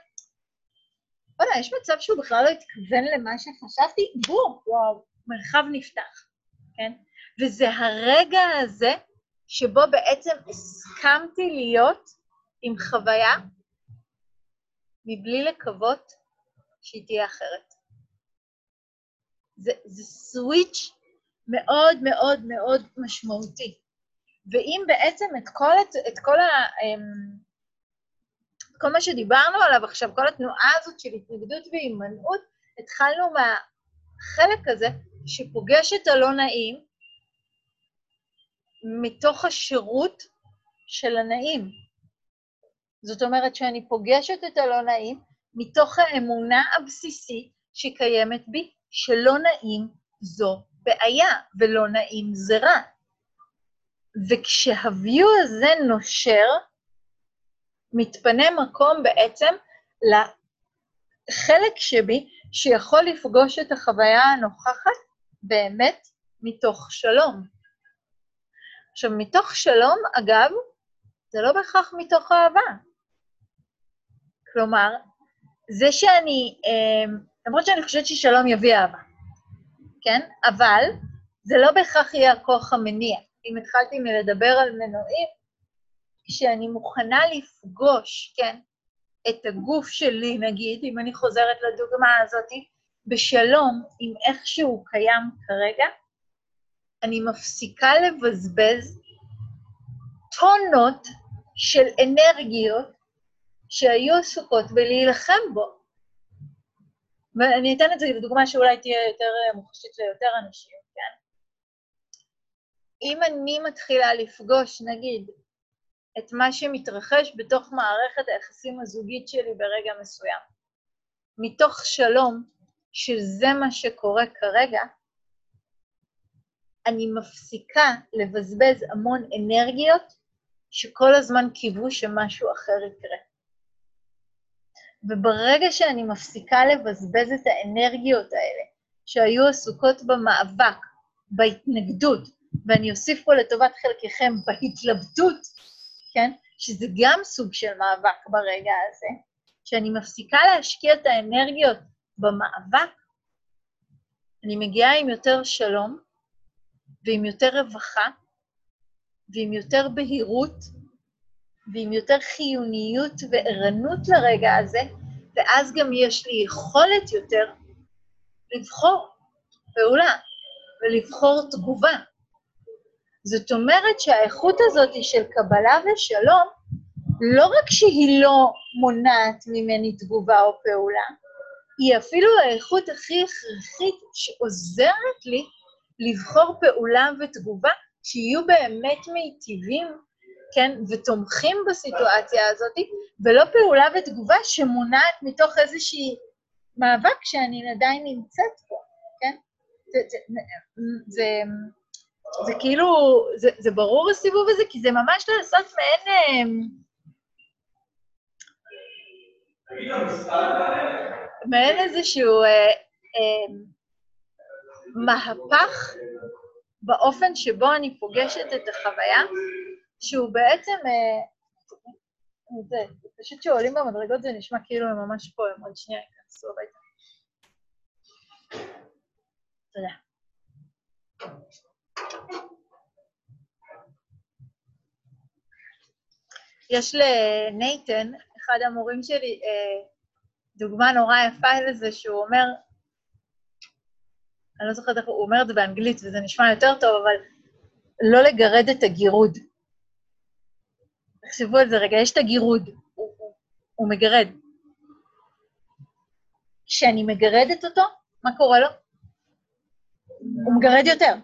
וואלה, יש מצב שהוא בכלל לא התכוון למה שחשבתי, בום, וואו, מרחב נפתח, כן? וזה הרגע הזה שבו בעצם הסכמתי להיות עם חוויה מבלי לקוות שהיא תהיה אחרת. זה, זה סוויץ' מאוד מאוד מאוד משמעותי. ואם בעצם את כל, את, את כל, ה, אמ, כל מה שדיברנו עליו עכשיו, כל התנועה הזאת של התנגדות והימנעות, התחלנו מהחלק הזה שפוגש את הלא נעים מתוך השירות של הנעים. זאת אומרת שאני פוגשת את הלא נעים מתוך האמונה הבסיסית שקיימת בי, שלא נעים זו בעיה ולא נעים זה רע. וכשהוויו הזה נושר, מתפנה מקום בעצם לחלק שבי שיכול לפגוש את החוויה הנוכחת באמת מתוך שלום. עכשיו, מתוך שלום, אגב, זה לא בהכרח מתוך אהבה. כלומר, זה שאני, אה, למרות שאני חושבת ששלום יביא אהבה, כן? אבל זה לא בהכרח יהיה הכוח המניע. אם התחלתי מלדבר על מנועים, כשאני מוכנה לפגוש, כן, את הגוף שלי, נגיד, אם אני חוזרת לדוגמה הזאת, בשלום עם איך שהוא קיים כרגע, אני מפסיקה לבזבז טונות של אנרגיות שהיו עסוקות בלהילחם בו. ואני אתן את זה לדוגמה שאולי תהיה יותר מוחשית ליותר אנשים, כן? אם אני מתחילה לפגוש, נגיד, את מה שמתרחש בתוך מערכת היחסים הזוגית שלי ברגע מסוים, מתוך שלום, שזה מה שקורה כרגע, אני מפסיקה לבזבז המון אנרגיות שכל הזמן קיוו שמשהו אחר יקרה. וברגע שאני מפסיקה לבזבז את האנרגיות האלה, שהיו עסוקות במאבק, בהתנגדות, ואני אוסיף פה לטובת חלקכם בהתלבטות, כן? שזה גם סוג של מאבק ברגע הזה, שאני מפסיקה להשקיע את האנרגיות במאבק, אני מגיעה עם יותר שלום ועם יותר רווחה ועם יותר בהירות ועם יותר חיוניות וערנות לרגע הזה, ואז גם יש לי יכולת יותר לבחור פעולה ולבחור תגובה. זאת אומרת שהאיכות הזאת של קבלה ושלום, לא רק שהיא לא מונעת ממני תגובה או פעולה, היא אפילו האיכות הכי הכרחית שעוזרת לי לבחור פעולה ותגובה שיהיו באמת מיטיבים, כן, ותומכים בסיטואציה הזאת, ולא פעולה ותגובה שמונעת מתוך איזושהי מאבק שאני עדיין נמצאת בו, כן? זה, זה, זה, זה כאילו, זה, זה ברור הסיבוב הזה, כי זה ממש לעשות מעין... אה, מעין איזשהו אה, אה, מהפך באופן שבו אני פוגשת את החוויה, שהוא בעצם, אה, זה, פשוט כשעולים במדרגות זה נשמע כאילו הם ממש פה, הם עוד שנייה ייכנסו הביתה. תודה. יש לנייתן, אחד המורים שלי, אה, דוגמה נורא יפה לזה, שהוא אומר, אני לא זוכרת איך הוא אומר את זה באנגלית, וזה נשמע יותר טוב, אבל לא לגרד את הגירוד. תחשבו על זה רגע, יש את הגירוד, הוא, הוא, מגרד. כשאני מגרדת אותו, מה קורה לו? הוא מגרד יותר.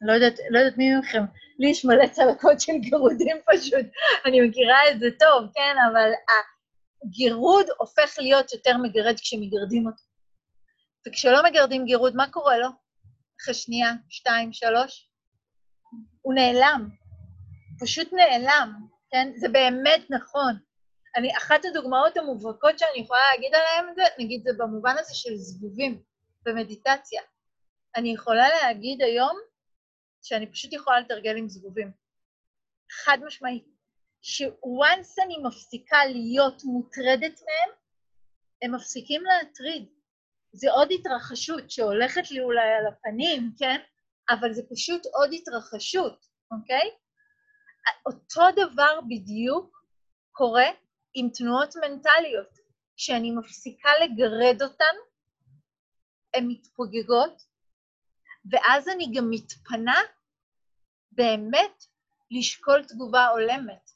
לא יודעת, לא יודעת מי מכם, לי יש מלא צלקות של גירודים פשוט, אני מכירה את זה טוב, כן, אבל הגירוד הופך להיות יותר מגרד כשמגרדים אותו. וכשלא מגרדים גירוד, מה קורה לו? אחרי שנייה, שתיים, שלוש? הוא נעלם. פשוט נעלם, כן? זה באמת נכון. אני, אחת הדוגמאות המובהקות שאני יכולה להגיד עליהן זה, נגיד זה במובן הזה של זבובים במדיטציה. אני יכולה להגיד היום שאני פשוט יכולה לתרגל עם זבובים. חד משמעית. ש-once אני מפסיקה להיות מוטרדת מהם, הם מפסיקים להטריד. זה עוד התרחשות שהולכת לי אולי על הפנים, כן? אבל זה פשוט עוד התרחשות, אוקיי? אותו דבר בדיוק קורה עם תנועות מנטליות. כשאני מפסיקה לגרד אותן, הן מתפוגגות, ואז אני גם מתפנה באמת לשקול תגובה הולמת.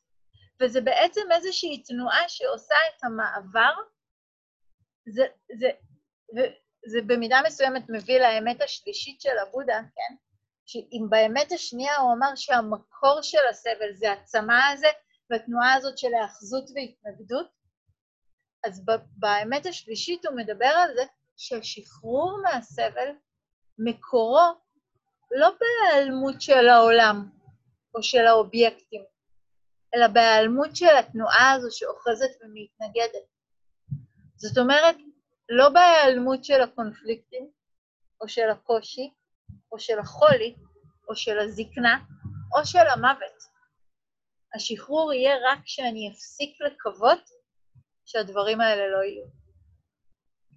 וזה בעצם איזושהי תנועה שעושה את המעבר, זה, זה, זה במידה מסוימת מביא לאמת השלישית של הבודה, כן? שאם באמת השנייה הוא אמר שהמקור של הסבל זה הצמא הזה והתנועה הזאת של האחזות והתנגדות, אז באמת השלישית הוא מדבר על זה שהשחרור מהסבל מקורו לא בהיעלמות של העולם או של האובייקטים, אלא בהיעלמות של התנועה הזו שאוחזת ומתנגדת. זאת אומרת, לא בהיעלמות של הקונפליקטים, או של הקושי, או של החולי, או של הזקנה, או של המוות. השחרור יהיה רק כשאני אפסיק לקוות שהדברים האלה לא יהיו.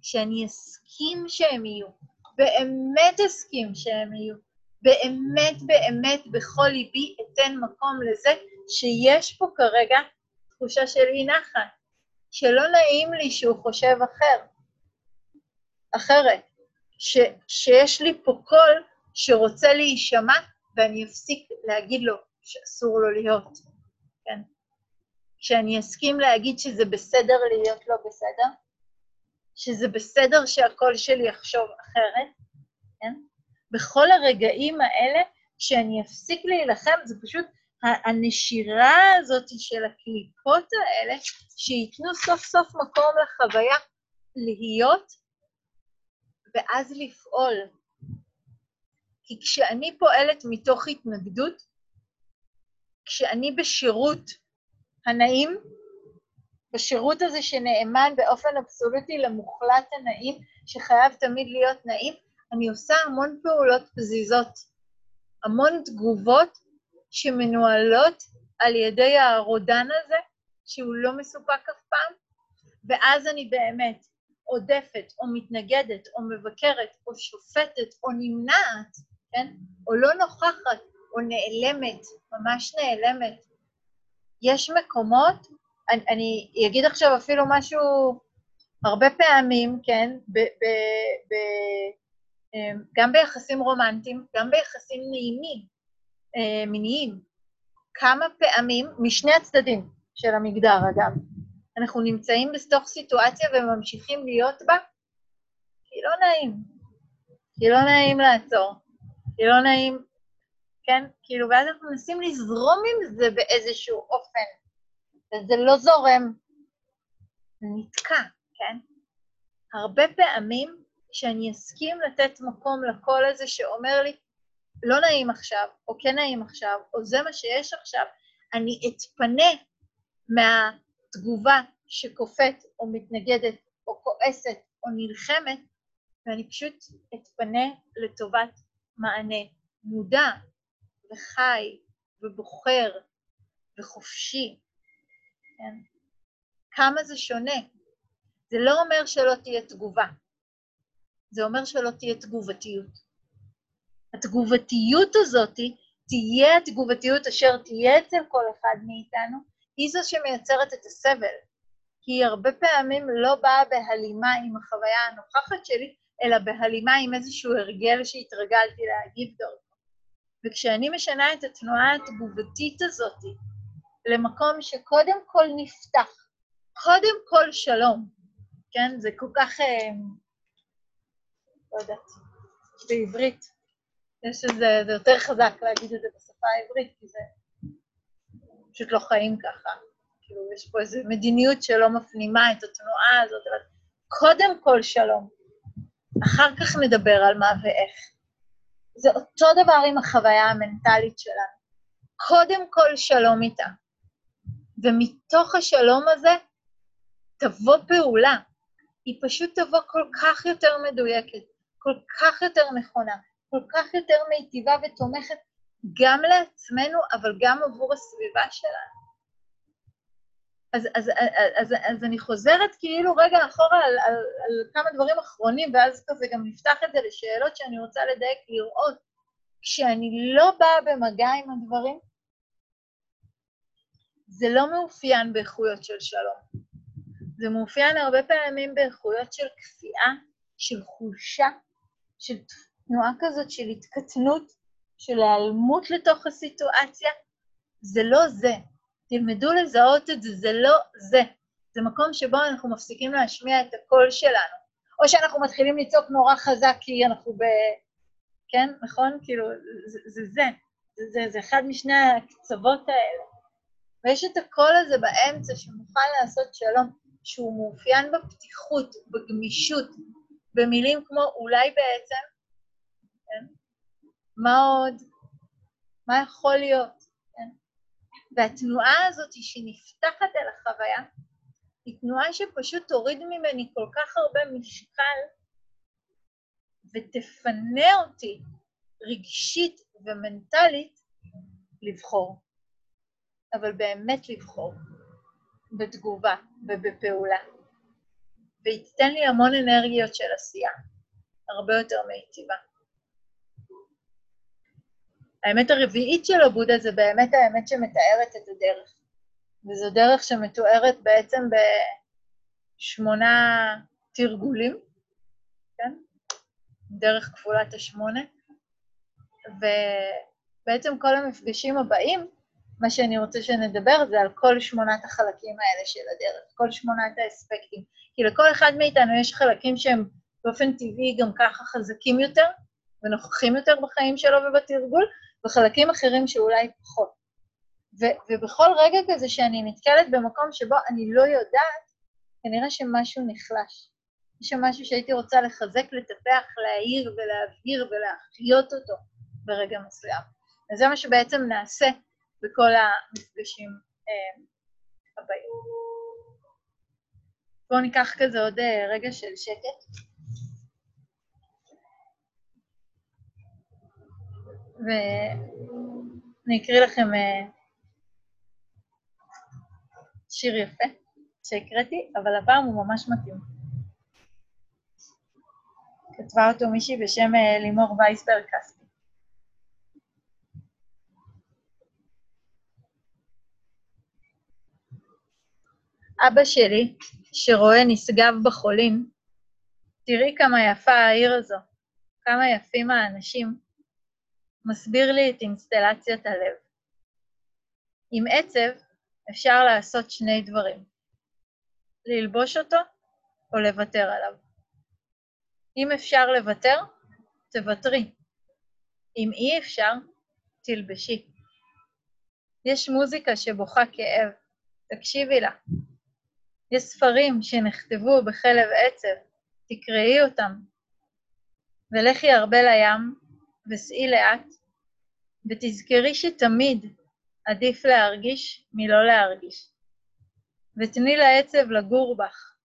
כשאני אסכים שהם יהיו, באמת אסכים שהם יהיו, באמת באמת בכל ליבי אתן מקום לזה שיש פה כרגע תחושה של אי נחת, שלא נעים לי שהוא חושב אחר, אחרת, ש, שיש לי פה קול שרוצה להישמע ואני אפסיק להגיד לו שאסור לו להיות, כן? שאני אסכים להגיד שזה בסדר להיות לא בסדר, שזה בסדר שהקול שלי יחשוב אחרת, כן? בכל הרגעים האלה, כשאני אפסיק להילחם, זה פשוט הנשירה הזאת של הקליפות האלה, שייתנו סוף סוף מקום לחוויה להיות, ואז לפעול. כי כשאני פועלת מתוך התנגדות, כשאני בשירות הנעים, בשירות הזה שנאמן באופן אבסולוטי למוחלט הנעים, שחייב תמיד להיות נעים, אני עושה המון פעולות פזיזות, המון תגובות שמנוהלות על ידי הרודן הזה, שהוא לא מסופק אף פעם, ואז אני באמת עודפת, או מתנגדת, או מבקרת, או שופטת, או נמנעת, כן? או לא נוכחת, או נעלמת, ממש נעלמת. יש מקומות, אני, אני אגיד עכשיו אפילו משהו, הרבה פעמים, כן, ב, ב, ב, אמ, גם ביחסים רומנטיים, גם ביחסים נעימים, אה, מיניים, כמה פעמים, משני הצדדים של המגדר אגב, אנחנו נמצאים בתוך סיטואציה וממשיכים להיות בה, כי לא נעים, כי לא נעים לעצור, כי לא נעים, כן? כאילו, ואז אנחנו מנסים לזרום עם זה באיזשהו אופן, וזה לא זורם, זה נתקע, כן? הרבה פעמים שאני אסכים לתת מקום לקול הזה שאומר לי, לא נעים עכשיו, או כן נעים עכשיו, או זה מה שיש עכשיו, אני אתפנה מהתגובה שכופת או מתנגדת או כועסת או נלחמת, ואני פשוט אתפנה לטובת מענה מודע וחי ובוחר וחופשי, כן? כמה זה שונה. זה לא אומר שלא תהיה תגובה, זה אומר שלא תהיה תגובתיות. התגובתיות הזאת תהיה התגובתיות אשר תהיה אצל כל אחד מאיתנו, היא זו שמייצרת את הסבל. כי היא הרבה פעמים לא באה בהלימה עם החוויה הנוכחת שלי, אלא בהלימה עם איזשהו הרגל שהתרגלתי להגיב דרכו. וכשאני משנה את התנועה התגובתית הזאת למקום שקודם כל נפתח, קודם כל שלום, כן? זה כל כך, אה, לא יודעת, בעברית, יש איזה, זה יותר חזק להגיד את זה בשפה העברית, כי זה פשוט לא חיים ככה. כאילו, יש פה איזו מדיניות שלא מפנימה את התנועה הזאת, אבל קודם כל שלום, אחר כך נדבר על מה ואיך. זה אותו דבר עם החוויה המנטלית שלנו. קודם כל שלום איתה. ומתוך השלום הזה תבוא פעולה. היא פשוט תבוא כל כך יותר מדויקת, כל כך יותר נכונה, כל כך יותר מיטיבה ותומכת גם לעצמנו, אבל גם עבור הסביבה שלנו. אז, אז, אז, אז, אז אני חוזרת כאילו רגע אחורה על, על, על כמה דברים אחרונים, ואז כזה גם נפתח את זה לשאלות שאני רוצה לדייק, לראות. כשאני לא באה במגע עם הדברים, זה לא מאופיין באיכויות של שלום. זה מאופיין הרבה פעמים באיכויות של כפייה, של חולשה, של תנועה כזאת של התקטנות, של היעלמות לתוך הסיטואציה, זה לא זה. תלמדו לזהות את זה, זה לא זה. זה מקום שבו אנחנו מפסיקים להשמיע את הקול שלנו. או שאנחנו מתחילים לצעוק נורא חזק כי אנחנו ב... כן, נכון? כאילו, זה זה. זה, זה, זה, זה אחד משני הקצוות האלה. ויש את הקול הזה באמצע שמוכן לעשות שלום, שהוא מאופיין בפתיחות, בגמישות, במילים כמו אולי בעצם, כן? מה עוד? מה יכול להיות? והתנועה הזאת שנפתחת אל החוויה, היא תנועה שפשוט תוריד ממני כל כך הרבה משקל ותפנה אותי רגשית ומנטלית לבחור. אבל באמת לבחור בתגובה ובפעולה. והיא תיתן לי המון אנרגיות של עשייה, הרבה יותר מיטיבה. האמת הרביעית של הבודה זה באמת האמת שמתארת את הדרך. וזו דרך שמתוארת בעצם בשמונה תרגולים, כן? דרך כפולת השמונה. ובעצם כל המפגשים הבאים, מה שאני רוצה שנדבר זה על כל שמונת החלקים האלה של הדרך, כל שמונת האספקטים. כי לכל אחד מאיתנו יש חלקים שהם באופן טבעי גם ככה חזקים יותר ונוכחים יותר בחיים שלו ובתרגול, וחלקים אחרים שאולי פחות. ו- ובכל רגע כזה שאני נתקלת במקום שבו אני לא יודעת, כנראה שמשהו נחלש. יש שם משהו שהייתי רוצה לחזק, לטפח, להעיר ולהבהיר ולהחיות אותו ברגע מסוים. אז זה מה שבעצם נעשה בכל המפגשים אה, הבאים. בואו ניקח כזה עוד אה, רגע של שקט. ואני אקריא לכם אה, שיר יפה שהקראתי, אבל הפעם הוא ממש מתאים. כתבה אותו מישהי בשם אה, לימור וייסברג כספי. אבא שלי, שרואה נשגב בחולין, תראי כמה יפה העיר הזו, כמה יפים האנשים, מסביר לי את אינסטלציית הלב. עם עצב אפשר לעשות שני דברים, ללבוש אותו או לוותר עליו. אם אפשר לוותר, תוותרי. אם אי אפשר, תלבשי. יש מוזיקה שבוכה כאב, תקשיבי לה. יש ספרים שנכתבו בחלב עצב, תקראי אותם. ולכי הרבה לים, וסעי לאט, ותזכרי שתמיד עדיף להרגיש מלא להרגיש. ותני לעצב לגור בך,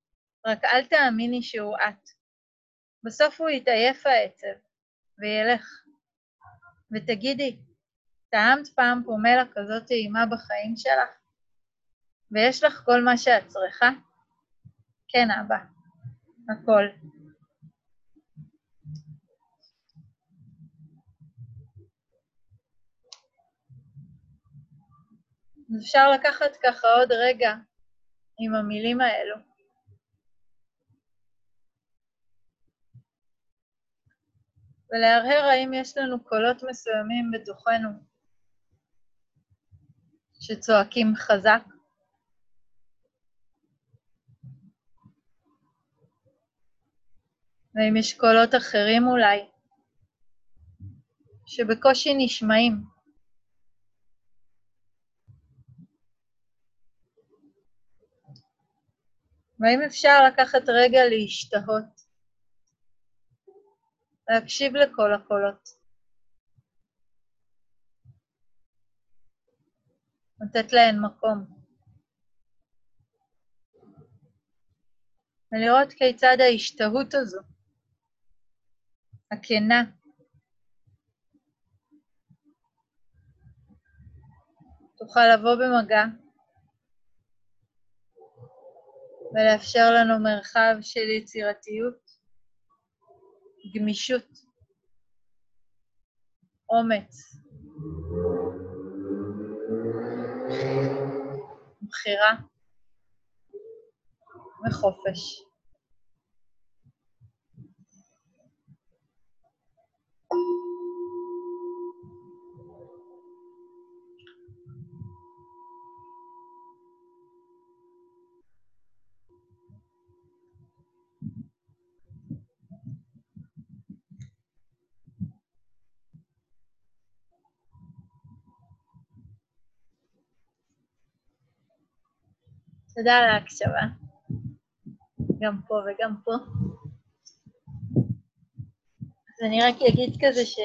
רק אל תאמיני שהוא את. בסוף הוא יתעייף העצב, וילך. ותגידי, טעמת פעם פומלה כזאת טעימה בחיים שלך? ויש לך כל מה שאת צריכה? כן, אבא, הכל. אז אפשר לקחת ככה עוד רגע עם המילים האלו. ולהרהר האם יש לנו קולות מסוימים בתוכנו שצועקים חזק. ואם יש קולות אחרים אולי שבקושי נשמעים. והאם אפשר לקחת רגע להשתהות, להקשיב לכל הקולות, לתת להן מקום, ולראות כיצד ההשתהות הזו, הכנה, תוכל לבוא במגע ולאפשר לנו מרחב של יצירתיות, גמישות, אומץ, בחירה וחופש. תודה על ההקשבה. גם פה וגם פה. אז אני רק אגיד כזה ש...